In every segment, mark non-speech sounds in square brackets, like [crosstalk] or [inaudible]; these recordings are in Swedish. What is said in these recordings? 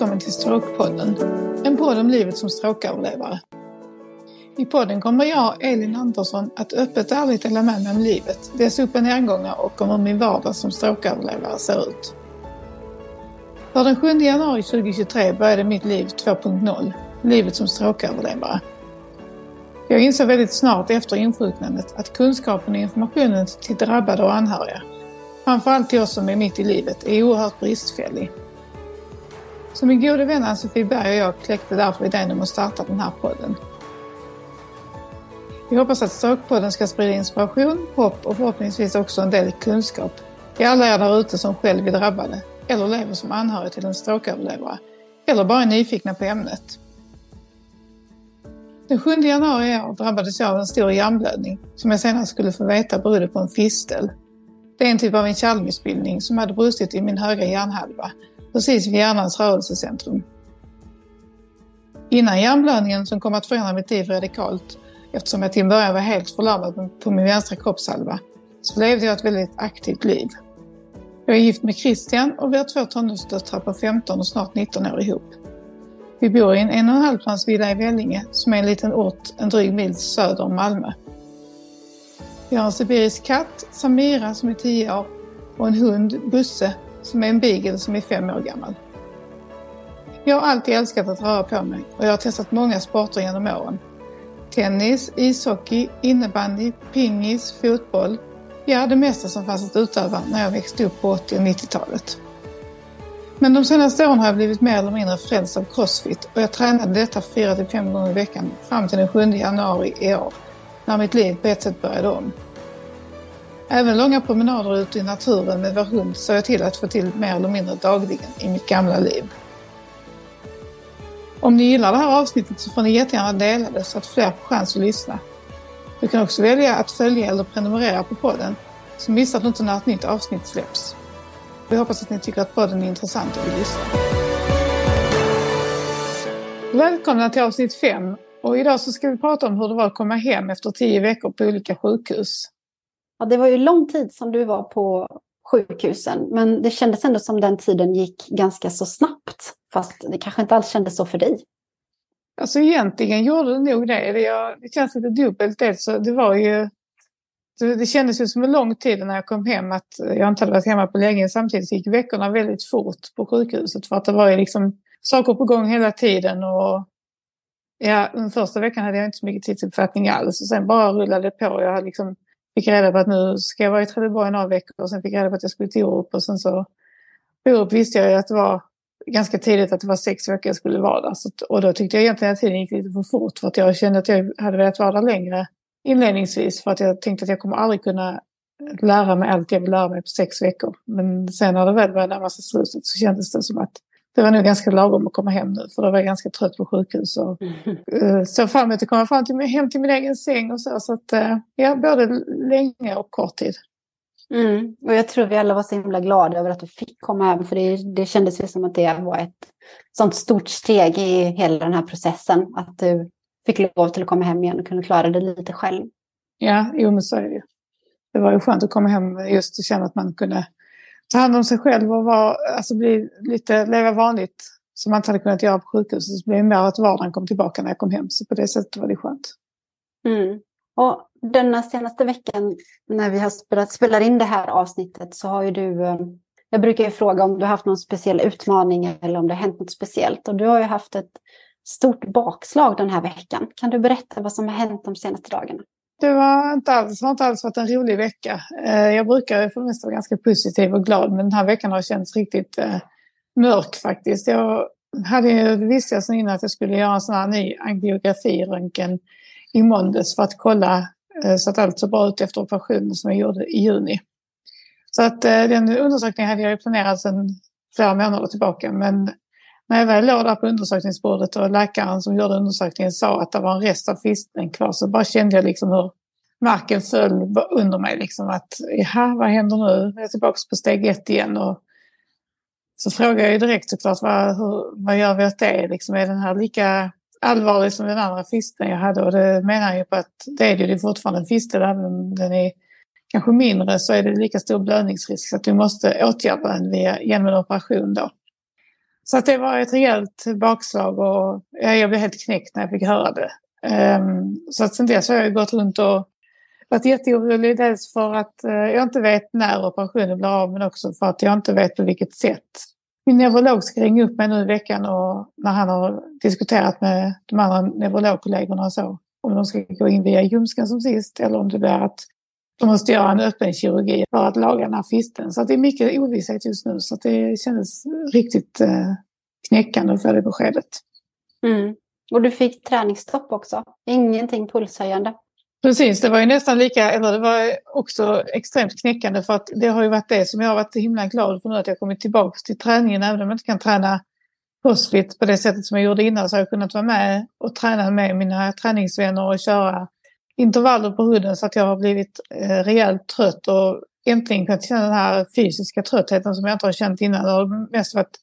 Välkommen till Stråkpodden, en podd om livet som stråköverlevare. I podden kommer jag, Elin Andersson, att öppet och ärligt dela med mig om livet, dess upp och nedgångar och om hur min vardag som stråköverlevare ser ut. För den 7 januari 2023 började mitt liv 2.0, livet som stråköverlevare. Jag insåg väldigt snart efter insjuknandet att kunskapen och informationen till drabbade och anhöriga, framförallt till oss som är mitt i livet, är oerhört bristfällig. Så min gode vän Ann-Sofie Berg och jag kläckte därför idén om att starta den här podden. Vi hoppas att Stråkpodden ska sprida inspiration, hopp och förhoppningsvis också en del kunskap till alla er där ute som själv är drabbade eller lever som anhörig till en stråköverlevare eller bara är nyfikna på ämnet. Den 7 januari i år drabbades jag av en stor hjärnblödning som jag senare skulle få veta berodde på en fistel. Det är en typ av en kärlmissbildning som hade brustit i min högra hjärnhalva, precis vid hjärnans rörelsecentrum. Innan hjärnblödningen som kom att förändra mitt liv radikalt, eftersom jag till en början var helt förlamad på min vänstra kroppshalva, så levde jag ett väldigt aktivt liv. Jag är gift med Christian och vi har två tonårsdöttrar på 15 och snart 19 år ihop. Vi bor i en en och en halv plans villa i Vellinge som är en liten ort en dryg mil söder om Malmö. Vi har en sibirisk katt, Samira, som är 10 år och en hund, Busse, som är en beagle som är fem år gammal. Jag har alltid älskat att röra på mig och jag har testat många sporter genom åren. Tennis, ishockey, innebandy, pingis, fotboll. Ja, det mesta som fanns att utöva när jag växte upp på 80 och 90-talet. Men de senaste åren har jag blivit mer eller mindre frälst av crossfit och jag tränade detta 4-5 gånger i veckan fram till den 7 januari i år, när mitt liv på ett sätt började om. Även långa promenader ute i naturen med vår hund såg jag till att få till mer eller mindre dagligen i mitt gamla liv. Om ni gillar det här avsnittet så får ni jättegärna dela det så att fler får chans att lyssna. Du kan också välja att följa eller prenumerera på podden så missar du inte när ett nytt avsnitt släpps. Vi hoppas att ni tycker att podden är intressant och vill lyssna. Välkomna till avsnitt 5 och idag så ska vi prata om hur det var att komma hem efter 10 veckor på olika sjukhus. Ja, det var ju lång tid som du var på sjukhusen, men det kändes ändå som den tiden gick ganska så snabbt. Fast det kanske inte alls kändes så för dig. Alltså egentligen gjorde det nog det. Det, det känns lite dubbelt. Dels så det var ju... Det kändes ju som en lång tid när jag kom hem att jag inte hade varit hemma på länge. Samtidigt gick veckorna väldigt fort på sjukhuset för att det var ju liksom saker på gång hela tiden. Och ja, den första veckan hade jag inte så mycket tidsuppfattning alls och sen bara rullade det på. Jag hade liksom fick reda på att nu ska jag vara i Trelleborg några veckor och sen fick jag reda på att jag skulle till Orup och sen så på Orup visste jag ju att det var ganska tidigt att det var sex veckor jag skulle vara där. Så, och då tyckte jag egentligen att tiden gick lite för fort för att jag kände att jag hade velat vara där längre inledningsvis för att jag tänkte att jag kommer aldrig kunna lära mig allt jag vill lära mig på sex veckor. Men sen när det väl började närma sig slutet så kändes det som att det var nog ganska lagom att komma hem nu för då var jag ganska trött på sjukhus och uh, såg fram emot att komma fram till, hem till min egen säng och så. Så att uh, ja, både länge och kort tid. Mm. Och jag tror vi alla var så himla glada över att du fick komma hem för det, det kändes ju som att det var ett sånt stort steg i hela den här processen. Att du fick lov till att komma hem igen och kunde klara det lite själv. Ja, jo men så är det ju. Det var ju skönt att komma hem just och känna att man kunde ta hand om sig själv och vara, alltså bli lite, leva vanligt som man inte hade kunnat göra på sjukhuset. Så blev det mer att vardagen kom tillbaka när jag kom hem. Så på det sättet var det skönt. Mm. Och denna senaste veckan när vi har spelat, spelar in det här avsnittet så har ju du, eh, jag brukar ju fråga om du har haft någon speciell utmaning eller om det har hänt något speciellt. Och du har ju haft ett stort bakslag den här veckan. Kan du berätta vad som har hänt de senaste dagarna? Det var inte alls, har inte alls varit en rolig vecka. Eh, jag brukar för det mesta vara ganska positiv och glad men den här veckan har känts riktigt eh, mörk faktiskt. Jag hade, visste jag sedan innan att jag skulle göra en sån här ny angiografiröntgen i måndags för att kolla eh, så att allt såg bra ut efter operationen som jag gjorde i juni. Så att eh, den undersökningen hade jag planerat sedan flera månader tillbaka men när jag väl låg där på undersökningsbordet och läkaren som gjorde undersökningen sa att det var en rest av fisteln kvar så bara kände jag liksom hur marken föll under mig. Liksom att jaha, vad händer nu? Jag är tillbaka på steg ett igen. Och så frågade jag ju direkt såklart vad, hur, vad gör vi åt det? Liksom, är den här lika allvarlig som den andra fisteln jag hade? Och det menar ju på att det är det är fortfarande en fistel, även om den är kanske mindre så är det lika stor blödningsrisk så att vi måste åtgärda den via, genom en operation då. Så att det var ett rejält bakslag och jag blev helt knäckt när jag fick höra det. Ehm, så att sen dess har jag gått runt och varit jätteorolig. Dels för att eh, jag inte vet när operationen blir av men också för att jag inte vet på vilket sätt. Min neurolog ska ringa upp mig nu i veckan och när han har diskuterat med de andra neurologkollegorna och så. Om de ska gå in via ljumsken som sist eller om det blir att de måste göra en öppen kirurgi för att laga den här fisten. Så det är mycket ovisshet just nu så det kändes riktigt uh, knäckande få det beskedet. Mm. Och du fick träningsstopp också. Ingenting pulshöjande. Precis, det var ju nästan lika, eller det var också extremt knäckande för att det har ju varit det som jag har varit himla glad för nu att jag kommit tillbaka till träningen. Även om jag inte kan träna crossfit på det sättet som jag gjorde innan så har jag kunnat vara med och träna med mina träningsvänner och köra intervaller på huden så att jag har blivit eh, rejält trött och äntligen kunnat känna den här fysiska tröttheten som jag inte har känt innan. Det har mest varit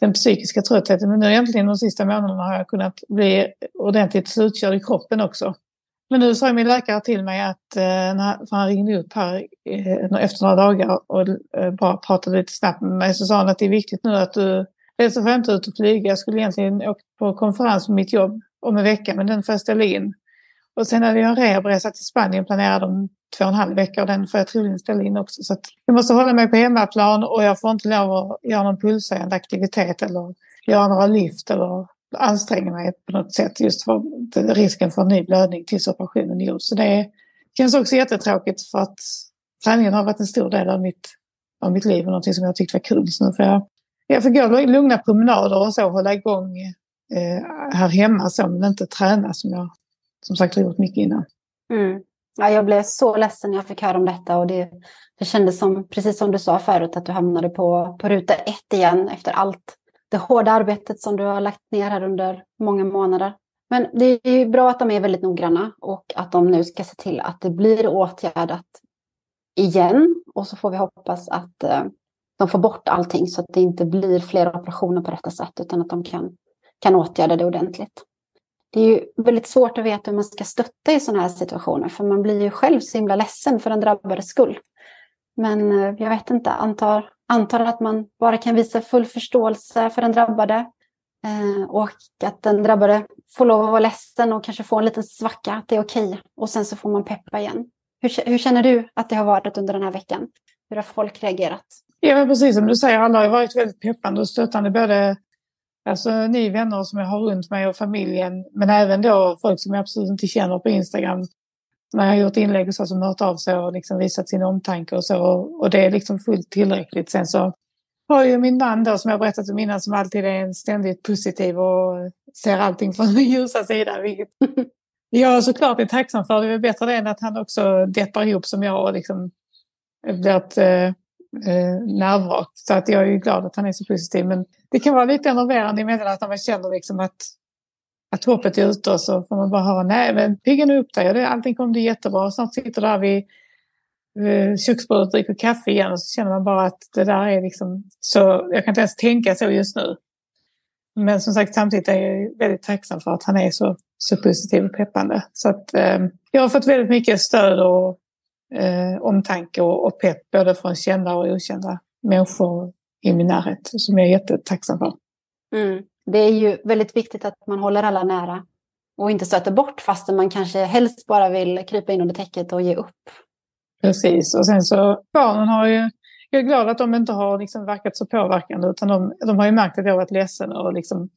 den psykiska tröttheten. Men nu egentligen de sista månaderna har jag kunnat bli ordentligt slutkörd i kroppen också. Men nu sa min läkare till mig att, eh, när, för han ringde upp här eh, efter några dagar och eh, bara pratade lite snabbt med mig, så sa han att det är viktigt nu att du, dels så får jag inte ut och flyga, jag skulle egentligen åka på konferens med mitt jobb om en vecka, men den får jag ställa in. Och sen hade jag en rehabresa till Spanien planerad om två och en halv vecka och den får jag troligen ställa in också. Så jag måste hålla mig på hemmaplan och jag får inte lov att göra någon pulshöjande aktivitet eller göra några lyft eller anstränga mig på något sätt just för risken för en ny blödning tills operationen är gjord. Så det känns också jättetråkigt för att träningen har varit en stor del av mitt, av mitt liv och någonting som jag tyckte var kul. Så nu får jag, jag får gå lugna promenader och så hålla igång eh, här hemma så men inte träna som jag som sagt har gjort mycket innan. Mm. Ja, jag blev så ledsen när jag fick höra om detta och det, det kändes som, precis som du sa förut, att du hamnade på, på ruta ett igen efter allt det hårda arbetet som du har lagt ner här under många månader. Men det är bra att de är väldigt noggranna och att de nu ska se till att det blir åtgärdat igen. Och så får vi hoppas att eh, de får bort allting så att det inte blir fler operationer på detta sätt utan att de kan, kan åtgärda det ordentligt det är ju väldigt svårt att veta hur man ska stötta i sådana här situationer, för man blir ju själv så himla ledsen för den drabbades skull. Men eh, jag vet inte, antar, antar att man bara kan visa full förståelse för den drabbade eh, och att den drabbade får lov att vara ledsen och kanske få en liten svacka, att det är okej. Okay. Och sen så får man peppa igen. Hur, hur känner du att det har varit under den här veckan? Hur har folk reagerat? Ja, precis som du säger, alla har varit väldigt peppande och stöttande, både Alltså ni vänner som jag har runt mig och familjen, men även då folk som jag absolut inte känner på Instagram. När jag har gjort inlägg och så som hört av sig och liksom visat sin omtanke och så. Och det är liksom fullt tillräckligt. Sen så har ju min man då som jag berättat om innan som alltid är en ständigt positiv och ser allting från den ljusa sidan. Vilket [laughs] jag såklart är tacksam för. Det är bättre det än att han också deppar ihop som jag och liksom blir ett eh, eh, nervvrak. Så att jag är glad att han är så positiv. Men det kan vara lite enerverande emellanåt när man känner liksom att, att hoppet är ute och så får man bara höra nej men pigga nu upp dig. Allting kommer bli jättebra. Snart sitter där vid eh, köksbordet och dricker kaffe igen och så känner man bara att det där är liksom så. Jag kan inte ens tänka så just nu. Men som sagt samtidigt är jag väldigt tacksam för att han är så, så positiv och peppande. Så att eh, jag har fått väldigt mycket stöd och eh, omtanke och, och pepp både från kända och okända människor i min närhet som jag är jättetacksam för. Mm. Det är ju väldigt viktigt att man håller alla nära och inte stöter bort fastän man kanske helst bara vill krypa in under täcket och ge upp. Precis, och sen så barnen har ju, jag är glad att de inte har liksom verkat så påverkande utan de, de har ju märkt att jag har varit ledsen och liksom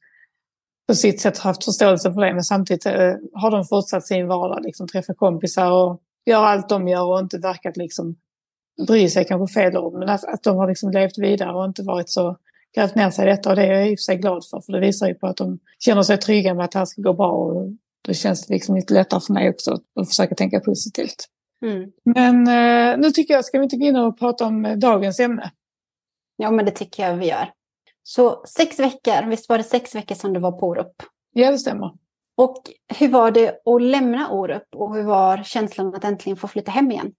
på sitt sätt haft förståelse för det men samtidigt eh, har de fortsatt sin vardag, liksom träffa kompisar och gör allt de gör och inte verkat liksom bry sig kanske fel ord, men att, att de har liksom levt vidare och inte varit så grävt ner sig i detta. Och det är jag i och för sig glad för, för det visar ju på att de känner sig trygga med att det här ska gå bra. Och då känns det liksom lite lättare för mig också att försöka tänka positivt. Mm. Men eh, nu tycker jag, ska vi inte gå in och prata om dagens ämne? Ja, men det tycker jag vi gör. Så sex veckor, visst var det sex veckor som du var på Orup? Ja, det stämmer. Och hur var det att lämna Orup och hur var känslan att äntligen få flytta hem igen?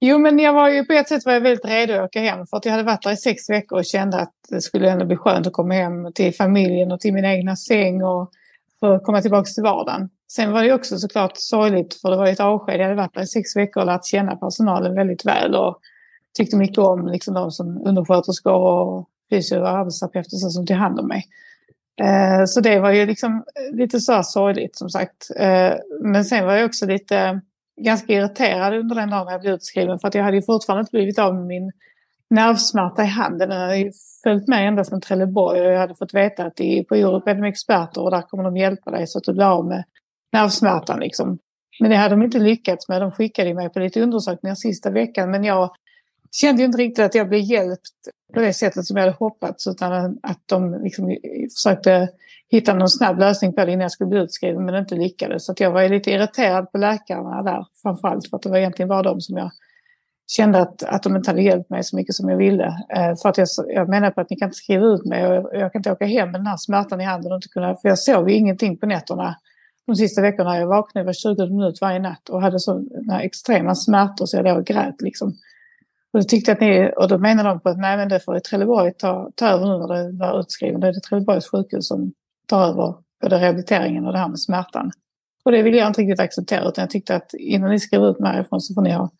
Jo, men jag var ju på ett sätt var jag väldigt redo att åka hem för att jag hade varit där i sex veckor och kände att det skulle ändå bli skönt att komma hem till familjen och till min egna säng och få komma tillbaka till vardagen. Sen var det också såklart sorgligt för det var ett avsked. Jag hade varit där i sex veckor och lärt känna personalen väldigt väl och tyckte mycket om liksom, de som undersköterskor och fysio och arbetsterapeuter som tog hand om mig. Eh, så det var ju liksom eh, lite så sorgligt som sagt. Eh, men sen var jag också lite ganska irriterad under den dagen jag blev utskriven för att jag hade ju fortfarande inte blivit av med min nervsmärta i handen. Den hade ju följt med ända från Trelleborg och jag hade fått veta att i, på Europe är de experter och där kommer de hjälpa dig så att du blir av med nervsmärtan. Liksom. Men det hade de inte lyckats med. De skickade mig på lite undersökningar sista veckan men jag kände ju inte riktigt att jag blev hjälpt på det sättet som jag hade hoppats utan att de liksom försökte hitta någon snabb lösning på det innan jag skulle bli utskriven men inte lyckades. Så jag var lite irriterad på läkarna där framförallt för att det var egentligen bara de som jag kände att, att de inte hade hjälpt mig så mycket som jag ville. Eh, för att jag, jag menar på att ni kan inte skriva ut mig och jag, jag kan inte åka hem med den här smärtan i handen och inte kunna, för jag sov ju ingenting på nätterna de sista veckorna. Jag vaknade var 20 minuter varje natt och hade sådana extrema smärtor så jag låg och grät liksom. Och då tyckte att ni, och då menade de på att nej men det får Trelleborg ta, ta över nu när det var utskriven. Det är det Trelleborgs sjukhus som tar över både rehabiliteringen och det här med smärtan. Och det ville jag inte riktigt acceptera utan jag tyckte att innan ni skrev ut mig härifrån så får ni ha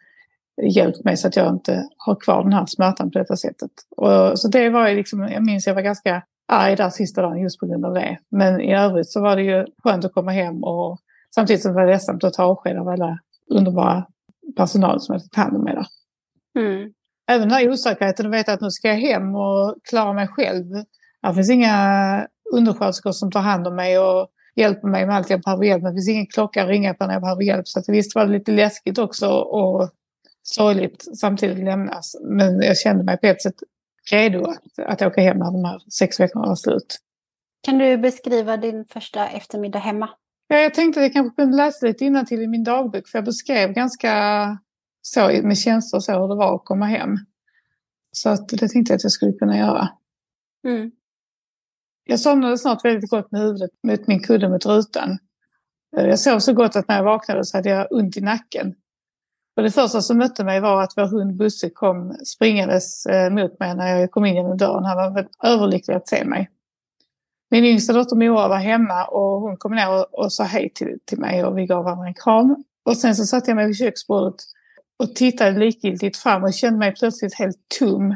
hjälpt mig så att jag inte har kvar den här smärtan på detta sättet. Och, så det var ju liksom, jag minns jag var ganska arg där sista dagen just på grund av det. Men i övrigt så var det ju skönt att komma hem och samtidigt som det var ledsamt att ta avsked av alla underbara personal som jag tagit hand om mig där. Mm. Även den här osäkerheten att veta att nu ska jag hem och klara mig själv. Det finns inga undersköterskor som tar hand om mig och hjälper mig med allt jag behöver hjälp med. Det finns ingen klocka att ringa på när jag behöver hjälp. Så att visst var det lite läskigt också och sorgligt samtidigt lämnas. Men jag kände mig på ett sätt redo att, att åka hem när de här sex veckorna var slut. Kan du beskriva din första eftermiddag hemma? Ja, jag tänkte att jag kanske kunde läsa lite till i min dagbok för jag beskrev ganska så med känslor så hur det var att komma hem. Så att det tänkte jag att jag skulle kunna göra. Mm. Jag somnade snart väldigt gott med huvudet mot min kudde mot rutan. Jag sov så gott att när jag vaknade så hade jag ont i nacken. Och det första som mötte mig var att vår hund Busse kom springandes eh, mot mig när jag kom in genom dörren. Han var överlycklig att se mig. Min yngsta dotter Moa var hemma och hon kom ner och, och sa hej till, till mig och vi gav varandra en kram. Och sen så satte jag mig vid köksbordet och tittade likgiltigt fram och kände mig plötsligt helt tom.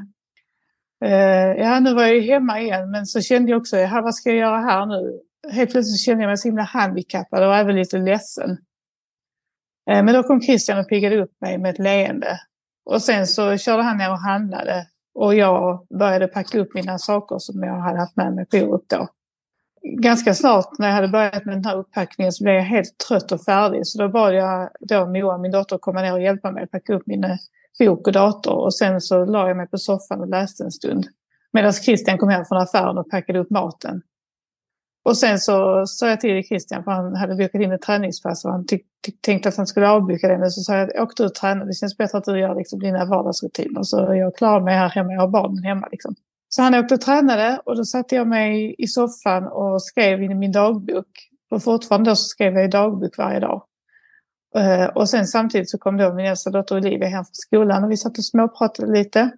Uh, ja, nu var jag ju hemma igen men så kände jag också, vad ska jag göra här nu? Helt plötsligt kände jag mig så himla handikappad och även lite ledsen. Eh, men då kom Christian och piggade upp mig med ett leende. Och sen så körde han ner och handlade. Och jag började packa upp mina saker som jag hade haft med mig på Orup då. Ganska snart när jag hade börjat med den här upppackningen så blev jag helt trött och färdig. Så då bad jag då Moa, min dotter, komma ner och hjälpa mig att packa upp min eh, bok och dator. Och sen så la jag mig på soffan och läste en stund. Medan Christian kom hem från affären och packade upp maten. Och sen så sa jag till Christian, för han hade bokat in ett träningspass och han tänkte att han skulle avboka det. Men så sa jag, åk du och träna, det känns bättre att du gör liksom dina vardagsrutiner. Så jag klarar mig här hemma, jag har barnen hemma. Liksom. Så han åkte och tränade och då satte jag mig i soffan och skrev in i min dagbok. Och fortfarande då så skrev jag i dagbok varje dag. Eh, och sen samtidigt så kom då min äldsta dotter Olivia hem från skolan och vi satt och småpratade lite.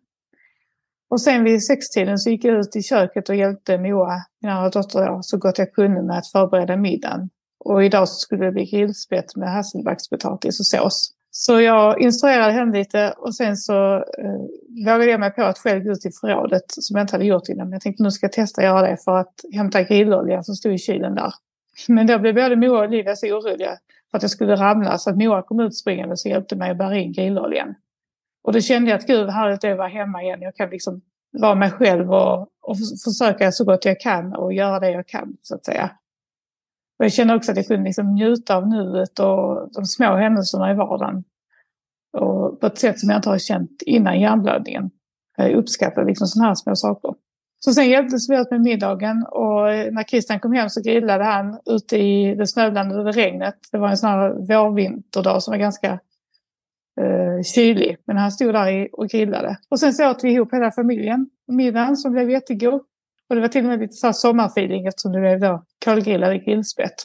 Och sen vid sextiden så gick jag ut i köket och hjälpte Moa, min andra dotter, då, så gott jag kunde med att förbereda middagen. Och idag så skulle det bli grillspett med hasselbackspotatis och sås. Så jag instruerade henne lite och sen så eh, vågade jag mig på att själv gå ut i förrådet som jag inte hade gjort innan. Men jag tänkte nu ska jag testa att göra det för att hämta grillolja som stod i kylen där. Men då blev både Moa och Olivia så oroliga för att jag skulle ramla så att Moa kom ut springande och hjälpte mig att bära in grilloljan. Och då kände jag att gud vad härligt det är att vara hemma igen. Jag kan liksom vara mig själv och, och försöka så gott jag kan och göra det jag kan så att säga. Och jag känner också att jag kunde liksom njuta av nuet och de små händelserna i vardagen. Och på ett sätt som jag inte har känt innan hjärnblödningen. Jag uppskattar liksom sådana här små saker. Så sen hjälptes vi åt med middagen och när Christian kom hem så grillade han ute i det snöblandade regnet. Det var en sån här vårvinterdag som var ganska eh, kylig. Men han stod där och grillade. Och sen så åt vi ihop hela familjen middagen som blev jättegod. Och det var till och med lite så sommarfeeling eftersom det blev då kolgrillade grillspett.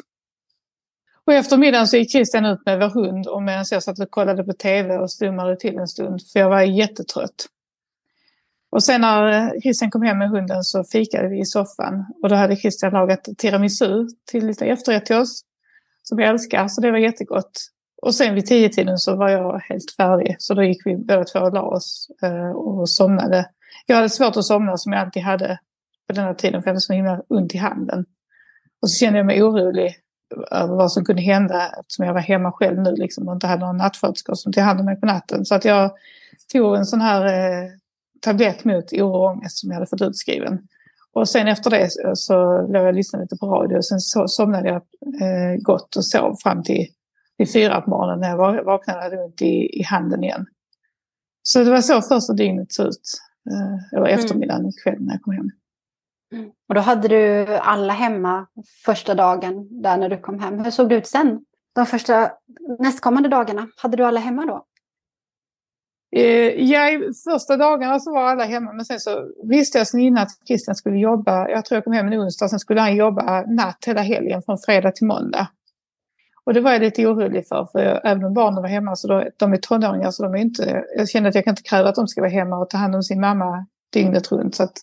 Och efter middagen så gick Christian ut med vår hund och medan jag satt och kollade på tv och stummade till en stund för jag var jättetrött. Och sen när eh, Christian kom hem med hunden så fikade vi i soffan och då hade Christian lagat tiramisu till lite efterrätt till oss. Som jag älskar, så det var jättegott. Och sen vid tio tiden så var jag helt färdig. Så då gick vi båda två och la oss eh, och somnade jag hade svårt att somna som jag alltid hade på den här tiden för jag hade så himla ont i handen. Och så kände jag mig orolig över vad som kunde hända eftersom jag var hemma själv nu liksom, och inte hade någon nattsköterska som tog hand om mig på natten. Så att jag tog en sån här eh, tablett mot oro och ångest som jag hade fått utskriven. Och sen efter det så låg jag och lyssnade lite på radio och sen så somnade jag eh, gott och sov fram till, till fyra på morgonen när jag vaknade hade ont i, i handen igen. Så det var så första dygnet såg ut. Eh, eller mm. eftermiddagen och kvällen när jag kom hem. Mm. Och då hade du alla hemma första dagen där när du kom hem. Hur såg det ut sen? De första nästkommande dagarna, hade du alla hemma då? Eh, ja, första dagarna så var alla hemma men sen så visste jag sen innan att Christian skulle jobba. Jag tror jag kom hem en onsdag, sen skulle han jobba natt hela helgen från fredag till måndag. Och det var jag lite orolig för, för jag, även om barnen var hemma så då, de är tonåringar så de är inte, jag kände att jag kan inte kräva att de ska vara hemma och ta hand om sin mamma dygnet runt. Så att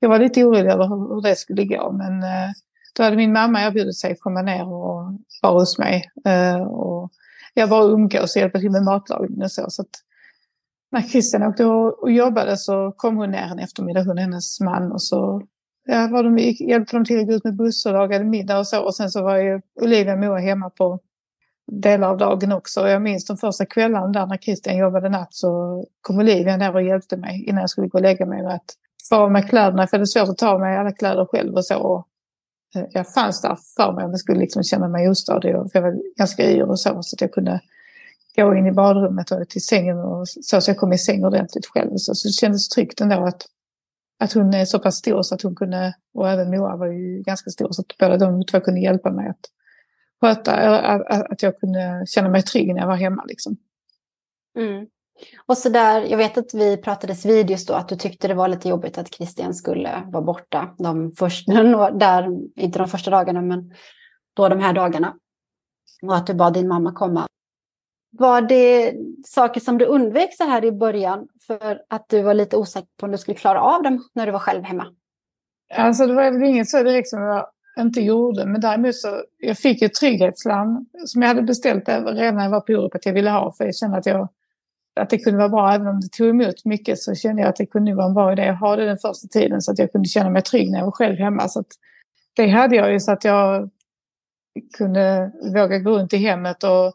jag var lite orolig över hur, hur det skulle gå men eh, då hade min mamma erbjudit sig att komma ner och vara hos mig. Eh, och jag bara umgås och hjälpa till med matlagning och så. så att, när Christian åkte och jobbade så kom hon ner en eftermiddag, hon och hennes man. Och så ja, var de, hjälpte de till att gå ut med buss och lagade middag och så. Och sen så var ju Olivia och Moa hemma på delar av dagen också. Och jag minns de första kvällarna där när Christian jobbade natt så kom Olivia ner och hjälpte mig innan jag skulle gå och lägga mig med att få av mig kläderna. För det är svårt att ta av mig alla kläder själv och så. Och eh, jag fanns där för mig om jag skulle liksom känna mig ostadig. För jag var ganska yr och så. Så att jag kunde gå in i badrummet och till sängen och så, så jag kom i säng ordentligt själv. Så, så det kändes tryggt ändå att, att hon är så pass stor så att hon kunde, och även Moa var ju ganska stor så att båda de två kunde hjälpa mig att sköta, att, att jag kunde känna mig trygg när jag var hemma liksom. Mm. Och så där, jag vet att vi pratades vid just då att du tyckte det var lite jobbigt att Christian skulle vara borta de första, [laughs] där, inte de första dagarna men då de här dagarna. Och att du bad din mamma komma. Var det saker som du undvek så här i början för att du var lite osäker på om du skulle klara av dem när du var själv hemma? Alltså det var väl inget så direkt som liksom jag inte gjorde. Men däremot så jag fick ett trygghetslarm som jag hade beställt redan när jag var på Orup att jag ville ha. För jag kände att, jag, att det kunde vara bra. Även om det tog emot mycket så kände jag att det kunde vara en bra idé att ha det den första tiden. Så att jag kunde känna mig trygg när jag var själv hemma. Så det hade jag ju så att jag kunde våga gå runt i hemmet och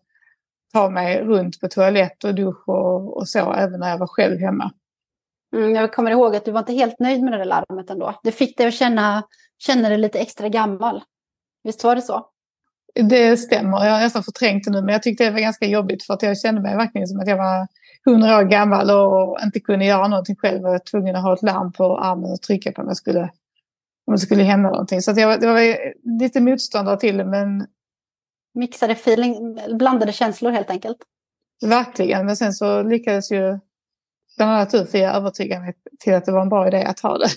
ta mig runt på toalett och dusch och, och så även när jag var själv hemma. Mm, jag kommer ihåg att du var inte helt nöjd med det där larmet ändå. Det fick dig att känna, känna dig lite extra gammal. Visst var det så? Det stämmer. Jag har nästan förträngt det nu, men jag tyckte det var ganska jobbigt för att jag kände mig verkligen som att jag var hundra år gammal och inte kunde göra någonting själv. Jag var tvungen att ha ett larm på armen och trycka på om det skulle, om det skulle hända någonting. Så jag, det var lite motståndare till det, men mixade feeling, blandade känslor helt enkelt. Verkligen, men sen så lyckades ju bland annat du Fia övertyga mig till att det var en bra idé att ha det.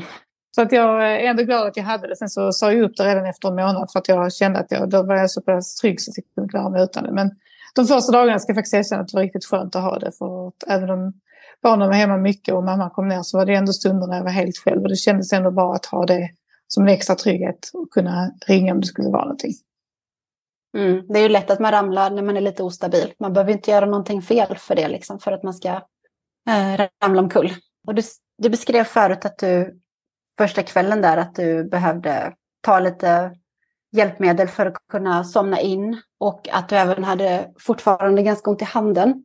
[laughs] så att jag är ändå glad att jag hade det. Sen så sa jag upp det redan efter en månad för att jag kände att jag, då var jag så pass trygg så att jag kunde klara mig utan det. Men de första dagarna ska jag faktiskt erkänna att det var riktigt skönt att ha det. För att även om barnen var hemma mycket och mamma kom ner så var det ändå stunder när jag var helt själv. Och det kändes ändå bra att ha det som en extra trygghet och kunna ringa om det skulle vara någonting. Mm. Det är ju lätt att man ramlar när man är lite ostabil. Man behöver inte göra någonting fel för det, liksom, för att man ska eh, ramla omkull. Och du, du beskrev förut att du första kvällen där att du behövde ta lite hjälpmedel för att kunna somna in och att du även hade fortfarande ganska ont i handen.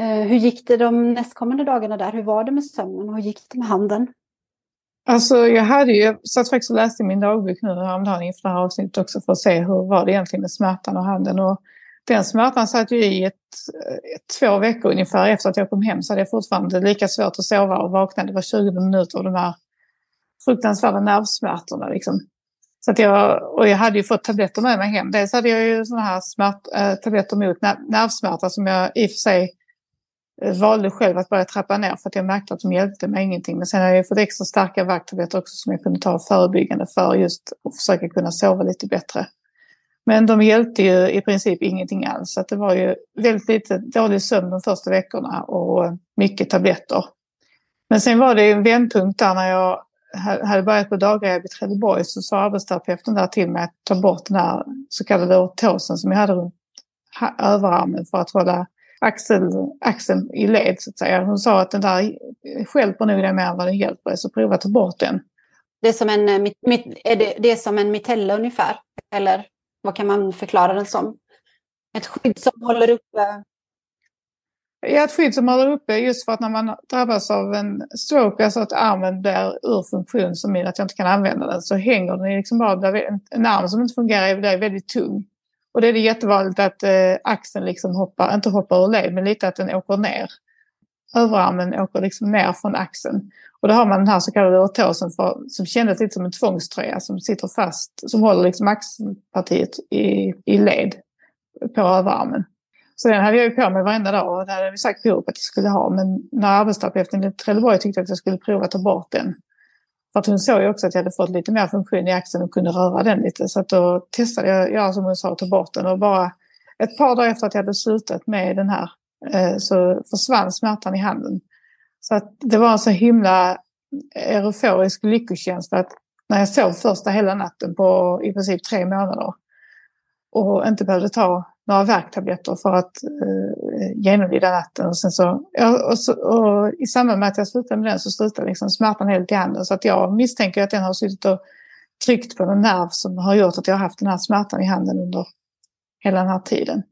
Eh, hur gick det de nästkommande dagarna där? Hur var det med sömnen och hur gick det med handen? Alltså jag hade ju, jag satt faktiskt och läste min dagbok nu häromdagen inför det här avsnittet också för att se hur var det egentligen med smärtan och handen. Och den smärtan satt ju i ett, ett, två veckor ungefär efter att jag kom hem så hade jag fortfarande lika svårt att sova och vakna. Det var 20 minuter av de här fruktansvärda nervsmärtorna. Liksom. Så att jag, och jag hade ju fått tabletter med mig hem. Dels hade jag ju sådana här smärt, äh, eh, tabletter mot nervsmärta som jag i och för sig eh, valde själv att börja trappa ner för att jag märkte att de hjälpte mig ingenting. Men sen har jag fått extra starka värktabletter också som jag kunde ta förebyggande för just att försöka kunna sova lite bättre. Men de hjälpte ju i princip ingenting alls. Så det var ju väldigt lite dålig sömn de första veckorna och mycket tabletter. Men sen var det en vändpunkt där när jag hade börjat på dagrehab i Trelleborg så sa arbetsterapeuten där till mig att ta bort den här så kallade ortosen som jag hade runt överarmen för att hålla axel, axeln i led så att säga. Hon sa att den där hjälper nog dig mer än vad den hjälper så prova att ta bort den. Det är som en, eh, är det, det är som en mitella ungefär? Eller vad kan man förklara den som? Ett skydd som håller uppe Ja, ett skydd som håller uppe just för att när man drabbas av en stroke, alltså att armen blir ur funktion som gör att jag inte kan använda den, så hänger den liksom bara, en arm som inte fungerar är väldigt tung. Och det är det jättevanligt att eh, axeln liksom hoppar, inte hoppar ur led, men lite att den åker ner. Överarmen åker liksom ner från axeln. Och då har man den här så kallade ortosen för, som kändes lite som en tvångströja som sitter fast, som håller liksom axelpartiet i, i led på överarmen. Så den hade jag ju på mig varenda dag och det hade vi sagt på att jag skulle ha. Men när arbetsterapeuten i Trelleborg tyckte att jag skulle prova att ta bort den. För att hon såg ju också att jag hade fått lite mer funktion i axeln och kunde röra den lite. Så att då testade jag, göra som hon sa, att ta bort den. Och bara ett par dagar efter att jag hade slutat med den här eh, så försvann smärtan i handen. Så att det var en så himla eh, euforisk lyckokänsla att när jag sov första hela natten på i princip tre månader och inte behövde ta några värktabletter för att eh, genomlida natten. Och sen så, ja, och, så, och I samband med att jag slutade med den så slutade liksom smärtan helt i handen. Så att jag misstänker att den har suttit och tryckt på en nerv som har gjort att jag har haft den här smärtan i handen under hela den här tiden.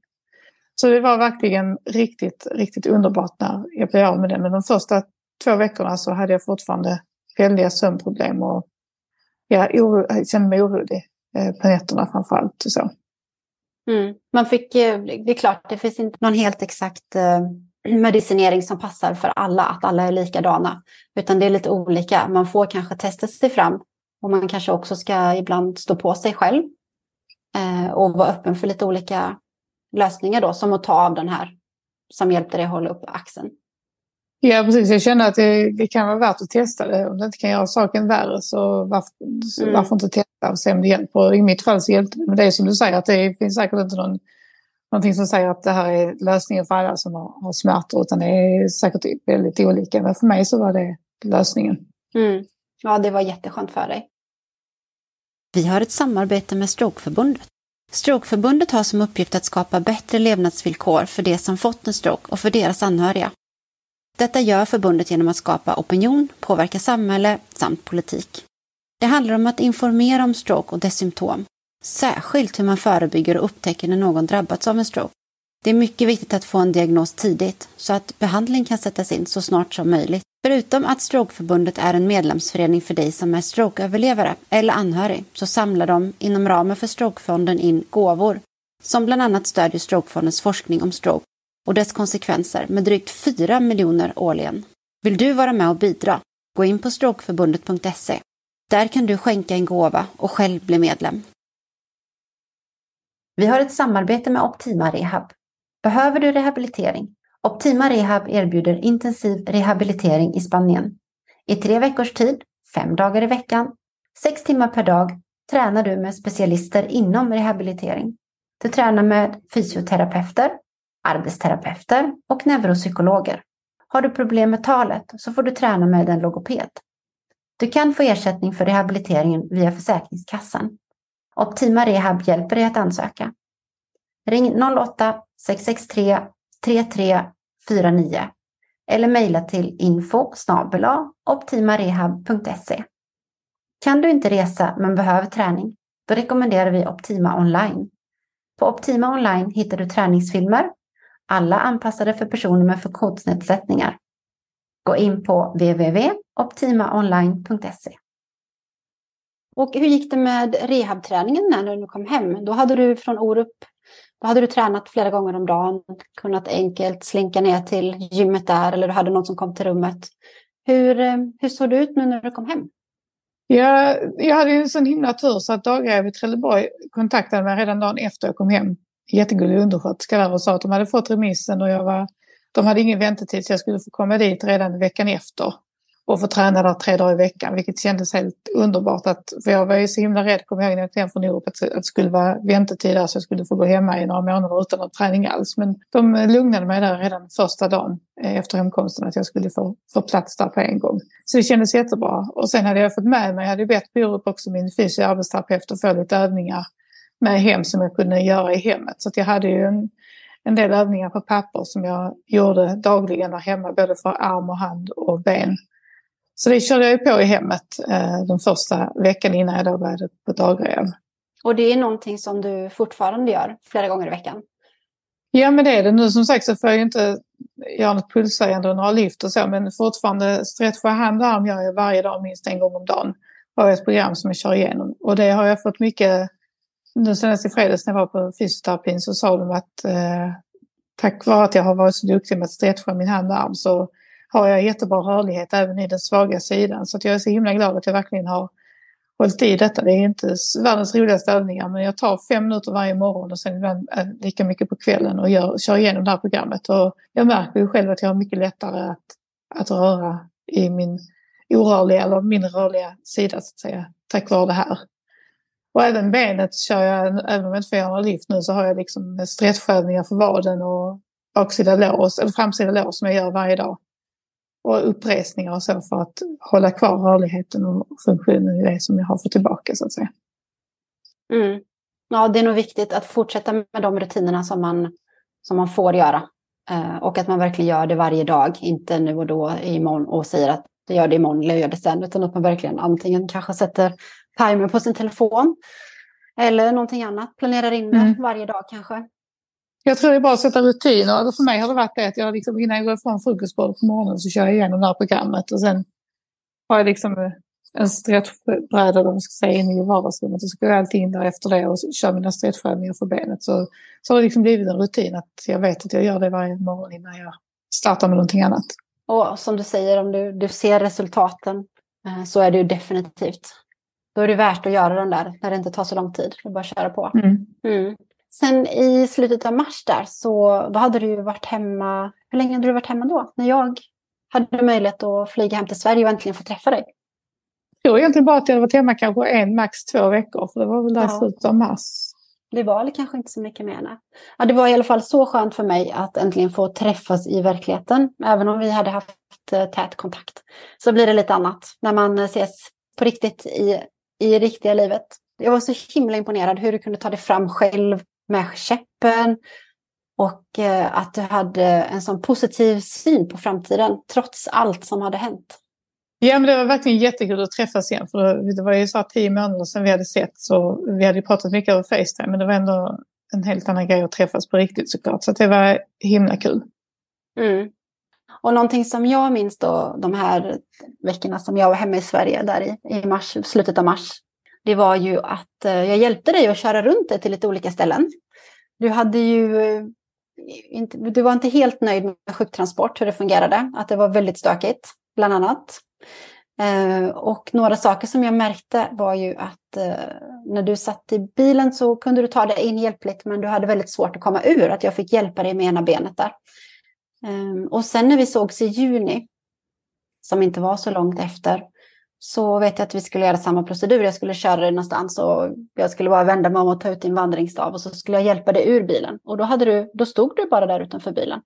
Så det var verkligen riktigt, riktigt underbart när jag blev av med den. Men de första två veckorna så hade jag fortfarande väldiga sömnproblem och jag kände mig orolig eh, på nätterna framförallt. Och så. Mm. Man fick, eh, det är klart, det finns inte någon helt exakt eh, [clears throat] medicinering som passar för alla, att alla är likadana. Utan det är lite olika. Man får kanske testa sig fram och man kanske också ska ibland stå på sig själv eh, och vara öppen för lite olika lösningar då, som att ta av den här som hjälpte dig att hålla upp axeln. Ja, precis. Jag känner att det, det, kan vara värt att testa det. Om det inte kan göra saken värre så varför, så mm. varför inte testa och se om det hjälper. I mitt fall så hjälpte det. Men det är som du säger, att det finns säkert inte någon, någonting som säger att det här är lösningen för alla som har, har smärtor. Utan det är säkert väldigt olika. Men för mig så var det lösningen. Mm. Ja, det var jätteskönt för dig. Vi har ett samarbete med Strokeförbundet. Strokeförbundet har som uppgift att skapa bättre levnadsvillkor för de som fått en stroke och för deras anhöriga. Detta gör förbundet genom att skapa opinion, påverka samhälle samt politik. Det handlar om att informera om stroke och dess symptom, särskilt hur man förebygger och upptäcker när någon drabbats av en stroke. Det är mycket viktigt att få en diagnos tidigt så att behandling kan sättas in så snart som möjligt. Förutom att Strokeförbundet är en medlemsförening för dig som är strokeöverlevare eller anhörig så samlar de inom ramen för Strokefonden in gåvor som bland annat stödjer Strokefondens forskning om stroke och dess konsekvenser med drygt 4 miljoner årligen. Vill du vara med och bidra? Gå in på strokeförbundet.se. Där kan du skänka en gåva och själv bli medlem. Vi har ett samarbete med Optima Rehab. Behöver du rehabilitering? Optima Rehab erbjuder intensiv rehabilitering i Spanien. I tre veckors tid, fem dagar i veckan, sex timmar per dag tränar du med specialister inom rehabilitering. Du tränar med fysioterapeuter, arbetsterapeuter och neuropsykologer. Har du problem med talet så får du träna med en logoped. Du kan få ersättning för rehabiliteringen via Försäkringskassan. Optima Rehab hjälper dig att ansöka. Ring 08-663 3349 eller mejla till info optimarehab.se. Kan du inte resa men behöver träning? Då rekommenderar vi Optima Online. På Optima Online hittar du träningsfilmer alla anpassade för personer med funktionsnedsättningar. Gå in på www.optimaonline.se. Och hur gick det med rehabträningen när du kom hem? Då hade du från Orup då hade du tränat flera gånger om dagen, kunnat enkelt slinka ner till gymmet där eller du hade någon som kom till rummet. Hur, eh, hur såg det ut nu när du kom hem? Ja, jag hade ju en sån himla tur så att Dagräv i Trelleborg kontaktade mig redan dagen efter jag kom hem jättegullig undersköterska där och sa att de hade fått remissen och jag var, de hade ingen väntetid så jag skulle få komma dit redan veckan efter och få träna där tre dagar i veckan, vilket kändes helt underbart. Att, för jag var ju så himla rädd, kommer jag ihåg när jag kom hem från Europa, att, att det skulle vara väntetid där så jag skulle få gå hemma i några månader utan någon träning alls. Men de lugnade mig där redan första dagen eh, efter hemkomsten att jag skulle få, få plats där på en gång. Så det kändes jättebra. Och sen hade jag fått med mig, jag hade bett på också min fysio arbetsterapeut att få lite övningar med hem som jag kunde göra i hemmet. Så jag hade ju en, en del övningar på papper som jag gjorde dagligen där hemma, både för arm och hand och ben. Så det körde jag på i hemmet eh, den första veckan innan jag då började på dagrev. Och det är någonting som du fortfarande gör flera gånger i veckan? Ja, men det är det. Nu som sagt så får jag inte göra något pulshöjande och några lyft och så, men fortfarande stretcha hand och arm gör jag varje dag minst en gång om dagen. Har jag ett program som jag kör igenom och det har jag fått mycket nu senast i fredags när jag var på fysioterapin så sa de att eh, tack vare att jag har varit så duktig med att stretcha min hand och arm så har jag jättebra rörlighet även i den svaga sidan. Så att jag är så himla glad att jag verkligen har hållit i detta. Det är inte världens roligaste övningar men jag tar fem minuter varje morgon och sen ibland lika mycket på kvällen och gör, kör igenom det här programmet. Och jag märker ju själv att jag har mycket lättare att, att röra i min orörliga eller mindre rörliga sida så att säga tack vare det här. Och även benet kör jag, även om jag inte får göra några lyft nu, så har jag liksom stretchövningar för vaden och baksida lås, eller framsida lås som jag gör varje dag. Och uppresningar och så för att hålla kvar rörligheten och funktionen i det som jag har fått tillbaka så att säga. Mm. Ja, det är nog viktigt att fortsätta med de rutinerna som man, som man får göra. Eh, och att man verkligen gör det varje dag, inte nu och då imorgon och säger att jag gör det imorgon eller jag gör det sen, utan att man verkligen antingen kanske sätter timer på sin telefon. Eller någonting annat, planerar in det mm. varje dag kanske. Jag tror det är bara att sätta rutiner. För mig har det varit det att jag liksom, innan jag går ifrån frukostbordet på morgonen så kör jag igenom det här programmet. Och sen har jag liksom en stretchbräda eller vad ska säga, inne i vardagsrummet. Och så går jag alltid in där efter det och kör mina stretchövningar för benet. Så, så har det liksom blivit en rutin att jag vet att jag gör det varje morgon innan jag startar med någonting annat. Och som du säger, om du, du ser resultaten eh, så är det ju definitivt då är det värt att göra den där när det inte tar så lång tid. Det bara köra på. Mm. Mm. Sen i slutet av mars där så då hade du varit hemma. Hur länge hade du varit hemma då? När jag hade möjlighet att flyga hem till Sverige och äntligen få träffa dig. Jag tror egentligen bara att jag hade varit hemma kanske en, max två veckor. För det var väl där ja. slutet av mars. Det var väl kanske inte så mycket mer. Ja, det var i alla fall så skönt för mig att äntligen få träffas i verkligheten. Även om vi hade haft eh, tät kontakt. Så blir det lite annat när man ses på riktigt i i riktiga livet. Jag var så himla imponerad hur du kunde ta dig fram själv med käppen och eh, att du hade en sån positiv syn på framtiden trots allt som hade hänt. Ja, men det var verkligen jättekul att träffas igen. För det var ju så tio månader sedan vi hade sett så vi hade pratat mycket över Facetime men det var ändå en helt annan grej att träffas på riktigt såklart. Så det var himla kul. Mm. Och någonting som jag minns då de här veckorna som jag var hemma i Sverige där i, i mars, slutet av mars. Det var ju att eh, jag hjälpte dig att köra runt dig till lite olika ställen. Du hade ju eh, inte, du var inte helt nöjd med sjuktransport, hur det fungerade. Att det var väldigt stökigt, bland annat. Eh, och några saker som jag märkte var ju att eh, när du satt i bilen så kunde du ta dig in hjälpligt men du hade väldigt svårt att komma ur. Att jag fick hjälpa dig med ena benet där. Ehm, och sen när vi sågs i juni, som inte var så långt efter, så vet jag att vi skulle göra samma procedur. Jag skulle köra dig någonstans och jag skulle bara vända mig om och ta ut din vandringsstav och så skulle jag hjälpa dig ur bilen. Och då, hade du, då stod du bara där utanför bilen.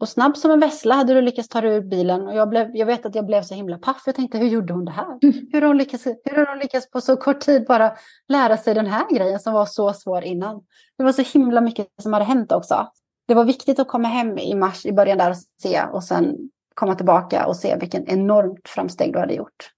Och snabb som en vessla hade du lyckats ta dig ur bilen. Och jag, blev, jag vet att jag blev så himla paff. Jag tänkte, hur gjorde hon det här? Hur har hon, lyckats, hur har hon lyckats på så kort tid bara lära sig den här grejen som var så svår innan? Det var så himla mycket som hade hänt också det var viktigt att komma hem i mars, i början där och se och sen komma tillbaka och se vilken enormt framsteg du hade gjort.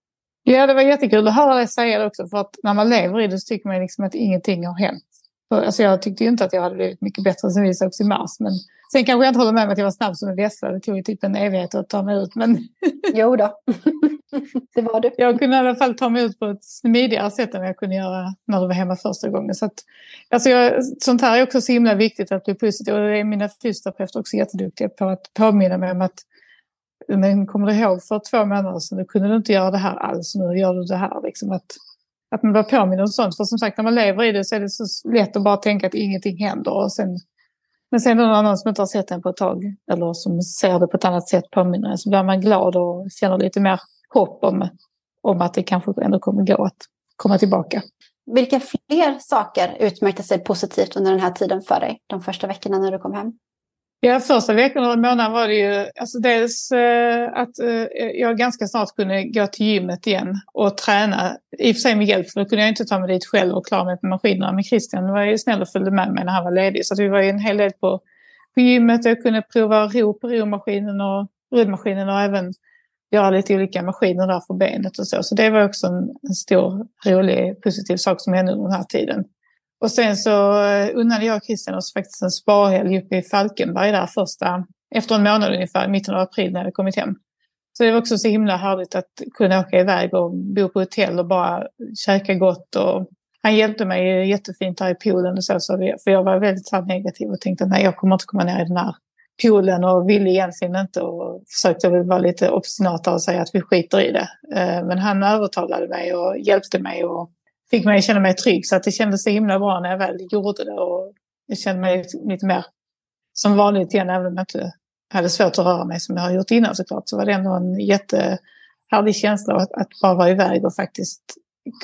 Ja, det var jättekul att höra dig säga det också. För att när man lever i det så tycker man liksom att ingenting har hänt. Alltså jag tyckte ju inte att jag hade blivit mycket bättre sen vi sågs i mars. Men sen kanske jag inte håller med om att jag var snabb som en vessla. Det tog ju typ en evighet att ta mig ut. Men... jo då, [laughs] [laughs] det var du. Jag kunde i alla fall ta mig ut på ett smidigare sätt än jag kunde göra när du var hemma första gången. Så att, alltså jag, sånt här är också så himla viktigt att bli positiv. Och det är mina fysioterapeuter också jätteduktiga på att påminna mig om att men kommer du ihåg för två månader sedan, då kunde du inte göra det här alls, nu gör du det här. Liksom att, att man bara påminner om sånt. För som sagt, när man lever i det så är det så lätt att bara tänka att ingenting händer. Och sen, men sen någon annan som inte har sett en på ett tag, eller som ser det på ett annat sätt påminner en, så blir man glad och känner lite mer hopp om, om att det kanske ändå kommer gå att komma tillbaka. Vilka fler saker utmärkte sig positivt under den här tiden för dig, de första veckorna när du kom hem? Ja, första veckan och månaden var det ju alltså dels eh, att eh, jag ganska snart kunde gå till gymmet igen och träna. I och för sig med hjälp, för då kunde jag inte ta mig dit själv och klara mig på maskinerna. Men Christian var ju snäll och följde med mig när han var ledig. Så vi var ju en hel del på på gymmet. Jag kunde prova ro på romaskinen och rullmaskinen och även göra lite olika maskiner där för benet och så. Så det var också en, en stor, rolig, positiv sak som hände under den här tiden. Och sen så eh, unnade jag och Christian oss faktiskt en sparhelg uppe i Falkenberg där första, efter en månad ungefär, mitten av april när jag kommit hem. Så det var också så himla härligt att kunna åka iväg och bo på hotell och bara käka gott. Och han hjälpte mig jättefint här i poolen och så, så vi, för jag var väldigt så negativ och tänkte nej jag kommer inte komma ner i den här poolen och ville egentligen inte och försökte väl vara lite obstinata och säga att vi skiter i det. Eh, men han övertalade mig och hjälpte mig och fick mig att känna mig trygg så att det kändes så himla bra när jag väl gjorde det och jag kände mig lite mer som vanligt igen även om jag inte hade svårt att röra mig som jag har gjort innan såklart så var det ändå en jättehärlig känsla att, att bara vara iväg och faktiskt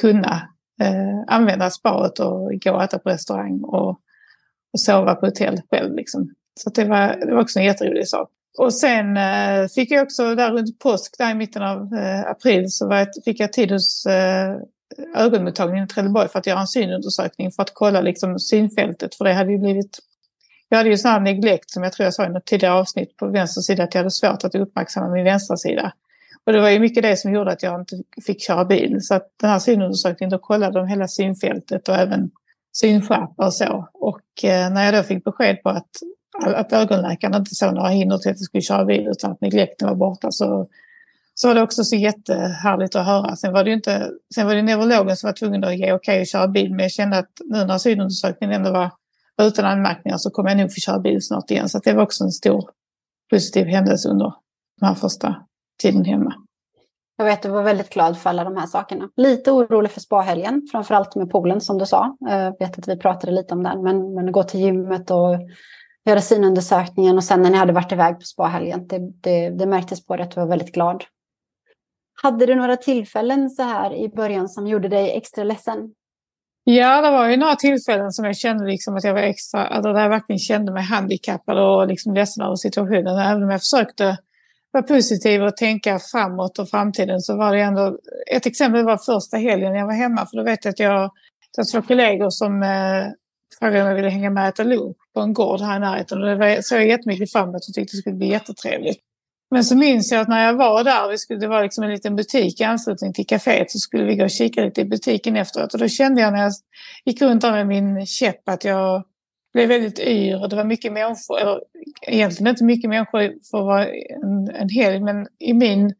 kunna eh, använda sparet och gå och äta på restaurang och, och sova på hotell själv. Liksom. Så det, var, det var också en jätterolig sak. Och sen eh, fick jag också där runt påsk, där i mitten av eh, april, så var jag, fick jag tid hos eh, ögonmottagningen i Trelleborg för att göra en synundersökning för att kolla liksom, synfältet. För det hade ju blivit... Jag hade ju sån här neglekt som jag tror jag sa i något tidigare avsnitt på vänster sida att jag hade svårt att uppmärksamma min vänstra sida. Och det var ju mycket det som gjorde att jag inte fick köra bil. Så att den här synundersökningen då kollade de hela synfältet och även synskärpa och så. Och eh, när jag då fick besked på att, att ögonläkaren inte såg några hinder till att jag skulle köra bil utan att neglekten var borta så, så var det också så jättehärligt att höra. Sen var det ju inte, sen var det neurologen som var tvungen att ge okej okay att köra bil men jag kände att nu när synundersökningen ändå var utan anmärkningar så kommer jag nog få köra bil snart igen. Så det var också en stor positiv händelse under den här första tiden hemma. Jag vet, du var väldigt glad för alla de här sakerna. Lite orolig för spahelgen, framförallt med poolen som du sa. Jag vet att vi pratade lite om den, men, men gå till gymmet och göra synundersökningen och sen när ni hade varit iväg på spahelgen, det, det, det märktes på dig att du var väldigt glad. Hade du några tillfällen så här i början som gjorde dig extra ledsen? Ja, det var ju några tillfällen som jag kände liksom att jag var extra, alltså där jag verkligen kände mig handikappad och liksom ledsen över situationen. Även om jag försökte vara positiv och tänka framåt och framtiden så var det ändå... Ett exempel var första helgen jag var hemma för då vet jag att jag... Det var kollegor som eh, frågade om jag ville hänga med och äta lunch på en gård här i närheten. Och det var, såg jag jättemycket fram emot och tyckte det skulle bli jättetrevligt. Men så minns jag att när jag var där, vi skulle, det var liksom en liten butik i anslutning till kaféet, så skulle vi gå och kika lite i butiken efteråt. Och då kände jag när jag gick runt där med min käpp att jag blev väldigt yr och det var mycket människor, eller egentligen inte mycket människor för att vara en, en helg, men i min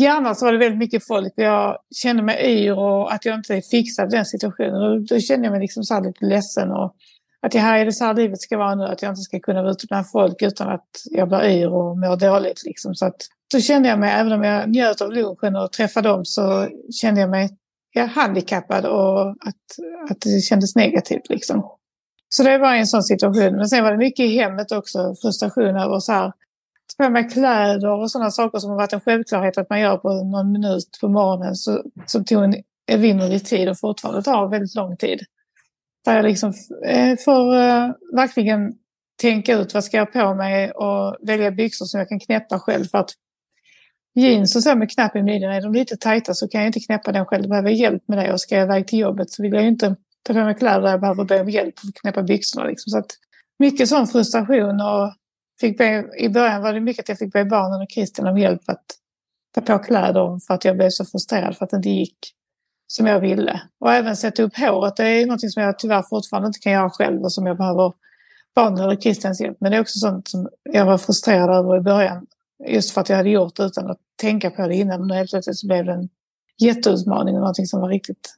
hjärnan så var det väldigt mycket folk och jag kände mig yr och att jag inte fixade den situationen. Och då kände jag mig liksom så lite ledsen och att det här är det så här livet ska vara nu, att jag inte ska kunna vara ute bland folk utan att jag blir yr och mår dåligt. Liksom. Så att, då kände jag mig, även om jag njöt av lunchen och träffade dem, så kände jag mig ja, handikappad och att, att det kändes negativt. Liksom. Så det var en sån situation. Men sen var det mycket i hemmet också, frustration över så här, på mig kläder och sådana saker som har varit en självklarhet att man gör på någon minut på morgonen. Så, som tog en evinnerlig tid och fortfarande tar väldigt lång tid. Där jag liksom eh, får eh, verkligen tänka ut vad ska jag på mig och välja byxor som jag kan knäppa själv. För att jeans och så med knapp i midjan, är de lite tajta så kan jag inte knäppa den själv. Då behöver jag hjälp med det och ska jag iväg till jobbet så vill jag ju inte ta på mig kläder där jag behöver be om hjälp för att knäppa byxorna. Liksom. Så att mycket sån frustration och fick be, i början var det mycket att jag fick be barnen och Christian om hjälp att ta på kläder för att jag blev så frustrerad för att det inte gick som jag ville. Och även sätta upp håret, det är något som jag tyvärr fortfarande inte kan göra själv och som jag behöver barnen eller Christians hjälp. Men det är också sånt som jag var frustrerad över i början. Just för att jag hade gjort det utan att tänka på det innan. Men helt plötsligt så blev det en jätteutmaning och någonting som var riktigt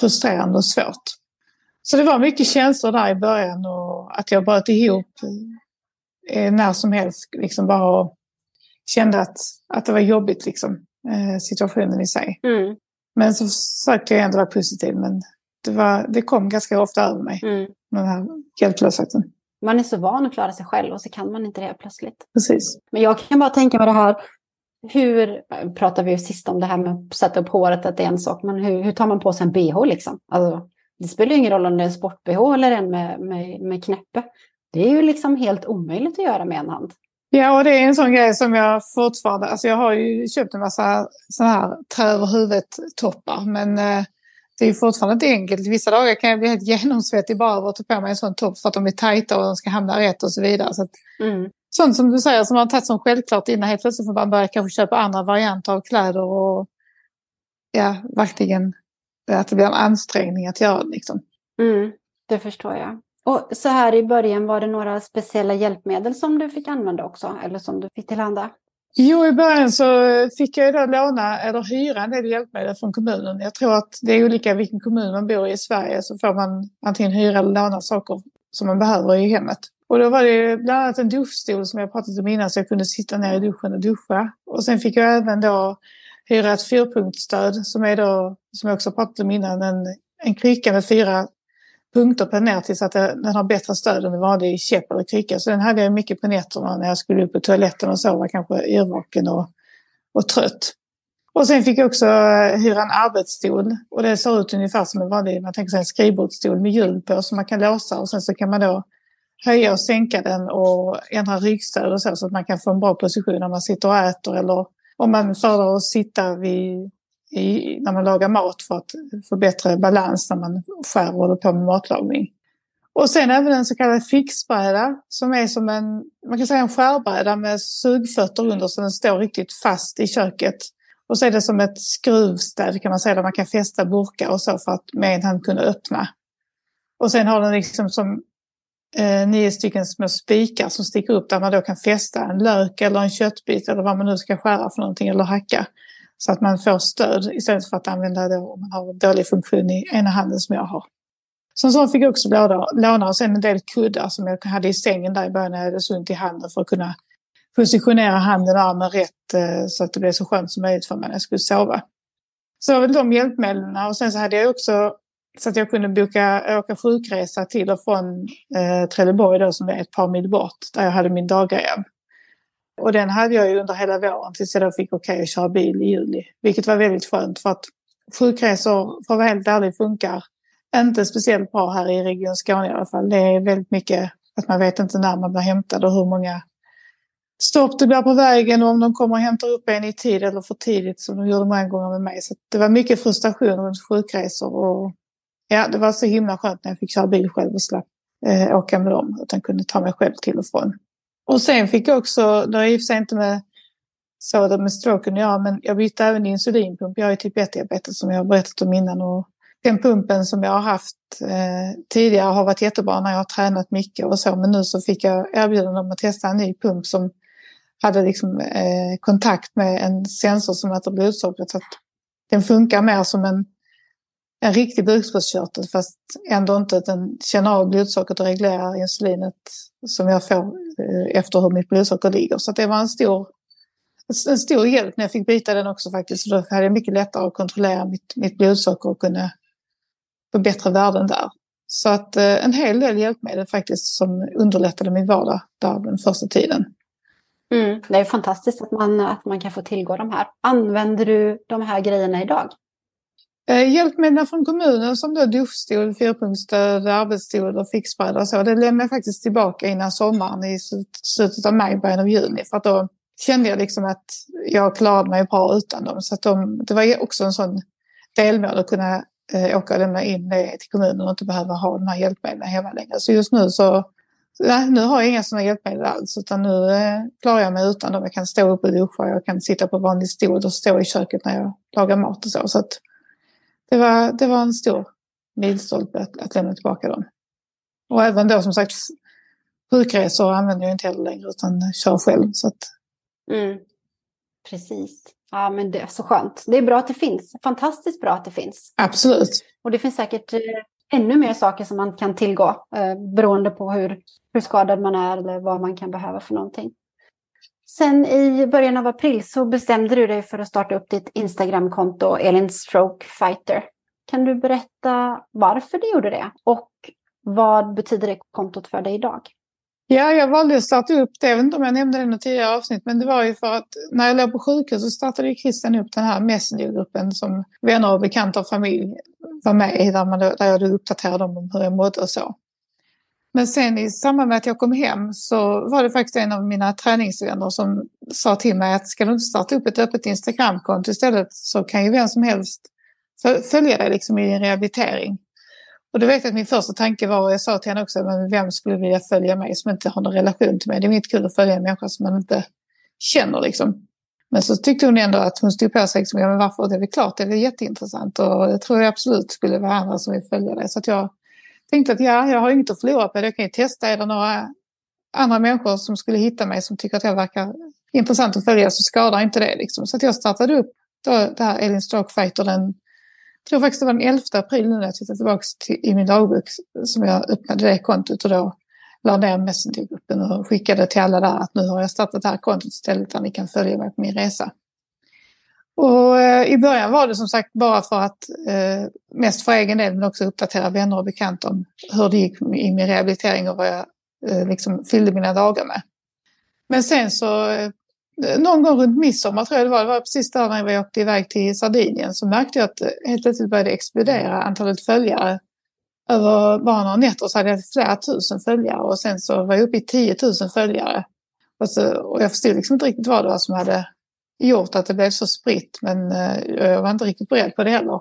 frustrerande och svårt. Så det var mycket känslor där i början och att jag bröt ihop eh, när som helst. Liksom bara kände att, att det var jobbigt, liksom, eh, situationen i sig. Mm. Men så försökte jag ändå vara positiv. Men det, var, det kom ganska ofta över mig, mm. den här hjälplösheten. Man är så van att klara sig själv och så kan man inte det plötsligt. Precis. Men jag kan bara tänka mig det här, hur, pratar vi sist om det här med att sätta upp håret, att det är en sak, men hur, hur tar man på sig en bh liksom? Alltså, det spelar ju ingen roll om det är en sport-bh eller en med, med, med knäppe. Det är ju liksom helt omöjligt att göra med en hand. Ja, och det är en sån grej som jag fortfarande... Alltså jag har ju köpt en massa sådana här trä över huvudet-toppar. Men eh, det är fortfarande inte enkelt. Vissa dagar kan jag bli helt genomsvettig bara av att ta på mig en sån topp för att de är tajta och de ska hamna rätt och så vidare. Så att, mm. Sånt som du säger som man har tagit som självklart innan helt plötsligt får man börja kanske köpa andra varianter av kläder och ja, verkligen att det blir en ansträngning att göra liksom. Mm, det förstår jag. Och så här i början, var det några speciella hjälpmedel som du fick använda också? Eller som du fick tillhanda? Jo, i början så fick jag då låna eller hyra en del hjälpmedel från kommunen. Jag tror att det är olika vilken kommun man bor i i Sverige så får man antingen hyra eller låna saker som man behöver i hemmet. Och då var det bland annat en duschstol som jag pratat om innan så jag kunde sitta ner i duschen och duscha. Och sen fick jag även då hyra ett fyrpunktsstöd som är då, som jag också pratat om innan, en, en krycka med fyra punkter på ner tills att den har bättre stöd än en vanlig käpp eller krycka. Så den hade jag mycket på nätterna när jag skulle upp på toaletten och sova kanske yrvaken och, och trött. Och sen fick jag också eh, hyra en arbetsstol och det ser ut ungefär som en vanlig, man tänker sig en skrivbordsstol med hjul på som man kan låsa och sen så kan man då höja och sänka den och ändra ryggstöd och så, så att man kan få en bra position när man sitter och äter eller om man föredrar att sitta vid, i, när man lagar mat för att få bättre balans när man skär och håller på med matlagning. Och sen även en så kallad fixbräda som är som en, man kan säga en skärbräda med sugfötter under så den står riktigt fast i köket. Och så är det som ett skruvstäd kan man säga där man kan fästa burkar och så för att med en hand kunna öppna. Och sen har den liksom som eh, nio stycken små spikar som sticker upp där man då kan fästa en lök eller en köttbit eller vad man nu ska skära för någonting eller hacka. Så att man får stöd istället för att använda det om man har en dålig funktion i ena handen som jag har. Så en sån fick jag också låna och sen en del kuddar som jag hade i sängen där i början när jag hade så ont i handen för att kunna positionera handen och armen rätt eh, så att det blev så skönt som möjligt för mig när jag skulle sova. Så det var väl de hjälpmedlen och sen så hade jag också så att jag kunde boka, åka sjukresa till och från eh, Trelleborg då, som är ett par mil bort, där jag hade min dagrehab. Och den hade jag ju under hela våren tills jag då fick okej okay att köra bil i juli. Vilket var väldigt skönt för att sjukresor, för att vara helt ärlig, funkar inte speciellt bra här i Region Skåne i alla fall. Det är väldigt mycket att man vet inte när man blir hämtad och hur många stopp det blir på vägen och om de kommer och hämtar upp en i tid eller för tidigt som de gjorde många gånger med mig. Så det var mycket frustration runt sjukresor och ja, det var så himla skönt när jag fick köra bil själv och slapp eh, åka med dem. Utan kunde ta mig själv till och från. Och sen fick jag också, det har i och för sig inte med så med stroken ja, men jag bytte även insulinpump. Jag har ju typ 1-diabetes som jag har berättat om innan. Och den pumpen som jag har haft eh, tidigare har varit jättebra när jag har tränat mycket och så. Men nu så fick jag erbjudande om att testa en ny pump som hade liksom, eh, kontakt med en sensor som mäter blodsockret. Så att den funkar mer som en en riktig bukspottkörtel fast ändå inte att den känner av blodsockret och reglerar insulinet som jag får eh, efter hur mitt blodsocker ligger. Så det var en stor, en stor hjälp när jag fick byta den också faktiskt. Så då hade jag mycket lättare att kontrollera mitt, mitt blodsocker och kunna få bättre värden där. Så att eh, en hel del hjälpmedel faktiskt som underlättade min vardag där den första tiden. Mm, det är fantastiskt att man, att man kan få tillgå de här. Använder du de här grejerna idag? Hjälpmedlen hjälpmedel från kommunen som då duschstol, fyrpunktsstöd, arbetsstol och fixbräda och så. Det lämnade jag faktiskt tillbaka innan sommaren i slutet av maj, början av juni. För att då kände jag liksom att jag klarade mig bra utan dem. Så att de, det var också en sån delmål att kunna eh, åka och lämna in det till kommunen och inte behöva ha de här hjälpmedlen hemma längre. Så just nu så nej, nu har jag inga sådana hjälpmedel alls utan nu eh, klarar jag mig utan dem. Jag kan stå upp och duscha, jag kan sitta på vanlig stol och stå i köket när jag lagar mat och så. så att, det var, det var en stor milstolpe att, att lämna tillbaka dem. Och även då som sagt sjukresor använder jag inte heller längre utan kör själv. Så att... mm. Precis. Ja men det är så skönt. Det är bra att det finns. Fantastiskt bra att det finns. Absolut. Och det finns säkert eh, ännu mer saker som man kan tillgå eh, beroende på hur, hur skadad man är eller vad man kan behöva för någonting. Sen i början av april så bestämde du dig för att starta upp ditt Instagramkonto Elin Stroke Fighter. Kan du berätta varför du gjorde det och vad betyder det kontot för dig idag? Ja, jag valde att starta upp det. Jag vet inte om jag nämnde det i något tidigare avsnitt, men det var ju för att när jag låg på sjukhus så startade Christian upp den här Messengergruppen som vänner och bekanta och familj var med i, där, man, där jag uppdaterade dem om hur jag mådde och så. Men sen i samband med att jag kom hem så var det faktiskt en av mina träningsvänner som sa till mig att ska du inte starta upp ett öppet Instagramkonto istället så kan ju vem som helst följa dig liksom i din rehabilitering. Och då vet jag att min första tanke var, och jag sa till henne också, men vem skulle vilja följa mig som inte har någon relation till mig? Det är inte kul att följa en människa som man inte känner liksom. Men så tyckte hon ändå att hon stod på sig, liksom, ja men varför? Det är väl klart, det är väl jätteintressant och jag tror jag absolut skulle vara andra som vill följa det. Så att jag tänkte att ja, jag har inget att förlora på det, jag kan ju testa, är det några andra människor som skulle hitta mig som tycker att jag verkar intressant att följa så skadar inte det liksom. Så att jag startade upp då, det här Elin Stroke Fighter den, jag tror faktiskt det var den 11 april nu när jag tittade tillbaka till, i min dagbok som jag öppnade det kontot och då la ner Messengergruppen och skickade till alla där att nu har jag startat det här kontot istället där ni kan följa mig på min resa. Och eh, i början var det som sagt bara för att eh, mest för egen del men också uppdatera vänner och bekanta om hur det gick i min rehabilitering och vad jag eh, liksom fyllde mina dagar med. Men sen så eh, någon gång runt midsommar tror jag det var, det var precis där när vi åkte iväg till Sardinien så märkte jag att eh, helt plötsligt började explodera antalet följare över bara några nätter så hade jag flera tusen följare och sen så var jag uppe i 10 000 följare. Och, så, och jag förstod liksom inte riktigt vad det var som hade gjort att det blev så spritt men eh, jag var inte riktigt beredd på det heller.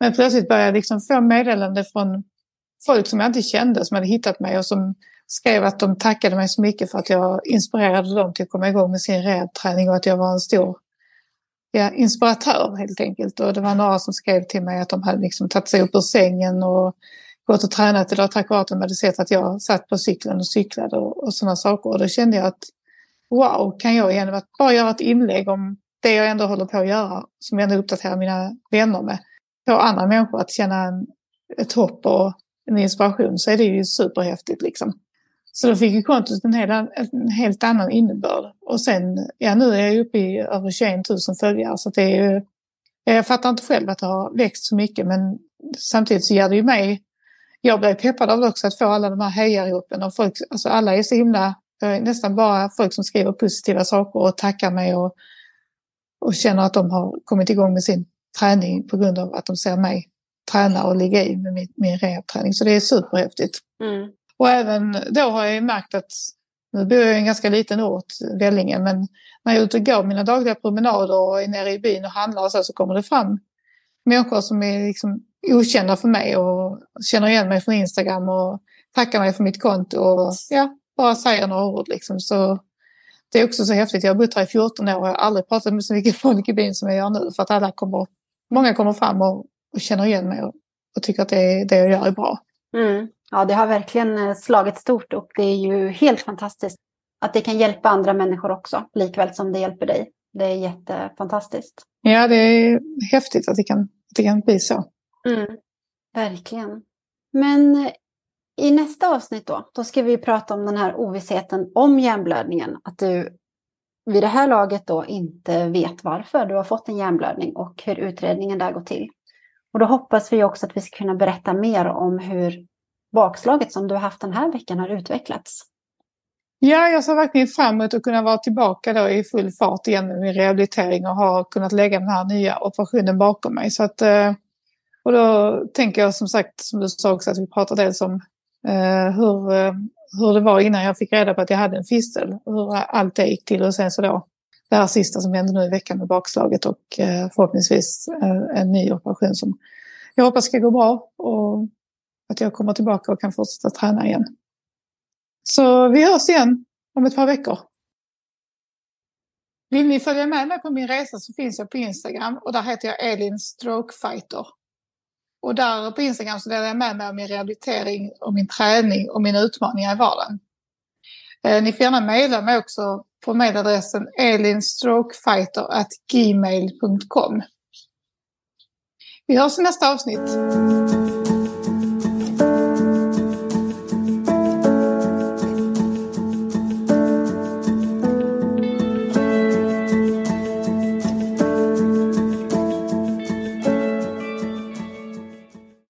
Men plötsligt började jag liksom få meddelande från folk som jag inte kände som hade hittat mig och som skrev att de tackade mig så mycket för att jag inspirerade dem till att komma igång med sin rehabträning och att jag var en stor ja, inspiratör helt enkelt. Och det var några som skrev till mig att de hade liksom tagit sig upp ur sängen och gått och tränat idag tack vare att de hade sett att jag satt på cykeln och cyklade och, och sådana saker. Och då kände jag att wow, kan jag genom att bara göra ett inlägg om det jag ändå håller på att göra, som jag ändå uppdaterar mina vänner med, få andra människor att känna en, ett hopp och en inspiration så är det ju superhäftigt liksom. Så då fick ju kontot en, hel, en helt annan innebörd. Och sen, ja nu är jag uppe i över 21 000 följare så det är ju, jag fattar inte själv att det har växt så mycket men samtidigt så ger det ju mig jag blev peppad av det också att få alla de här hejaropen och folk, alltså alla är så himla, nästan bara folk som skriver positiva saker och tackar mig och, och känner att de har kommit igång med sin träning på grund av att de ser mig träna och ligga i med min, min rehabträning. Så det är superhäftigt. Mm. Och även då har jag märkt att, nu bor jag i en ganska liten ort, Vellinge, men när jag är ute och går mina dagliga promenader och är nere i byn och handlar och så, så kommer det fram människor som är liksom okända för mig och känner igen mig från Instagram och tackar mig för mitt konto och ja, bara säger några ord liksom. Så det är också så häftigt. Jag har bott här i 14 år och jag har aldrig pratat med så mycket [laughs] folk i byn som jag gör nu för att alla kommer, många kommer fram och, och känner igen mig och, och tycker att det, det jag gör är bra. Mm. Ja, det har verkligen eh, slagit stort och det är ju helt fantastiskt att det kan hjälpa andra människor också, likväl som det hjälper dig. Det är jättefantastiskt. Ja, det är häftigt att det kan, att det kan bli så. Mm, verkligen. Men i nästa avsnitt då, då ska vi prata om den här ovissheten om hjärnblödningen. Att du vid det här laget då inte vet varför du har fått en hjärnblödning och hur utredningen där går till. Och då hoppas vi också att vi ska kunna berätta mer om hur bakslaget som du har haft den här veckan har utvecklats. Ja, jag ser verkligen fram emot att kunna vara tillbaka då i full fart igen med min rehabilitering och ha kunnat lägga den här nya operationen bakom mig. Så att, eh, och då tänker jag som sagt, som du sa också, att vi pratar dels om Eh, hur, eh, hur det var innan jag fick reda på att jag hade en fistel. Hur allt det gick till och sen så då det här sista som hände nu i veckan med bakslaget och eh, förhoppningsvis eh, en ny operation som jag hoppas ska gå bra och att jag kommer tillbaka och kan fortsätta träna igen. Så vi hörs igen om ett par veckor. Vill ni följa med mig på min resa så finns jag på Instagram och där heter jag Elin Strokefighter. Och där på Instagram så delar jag med mig av min rehabilitering och min träning och mina utmaningar i vardagen. Eh, ni får gärna mejla mig också på mejladressen elinstrokefighter.gmail.com. Vi hörs i nästa avsnitt.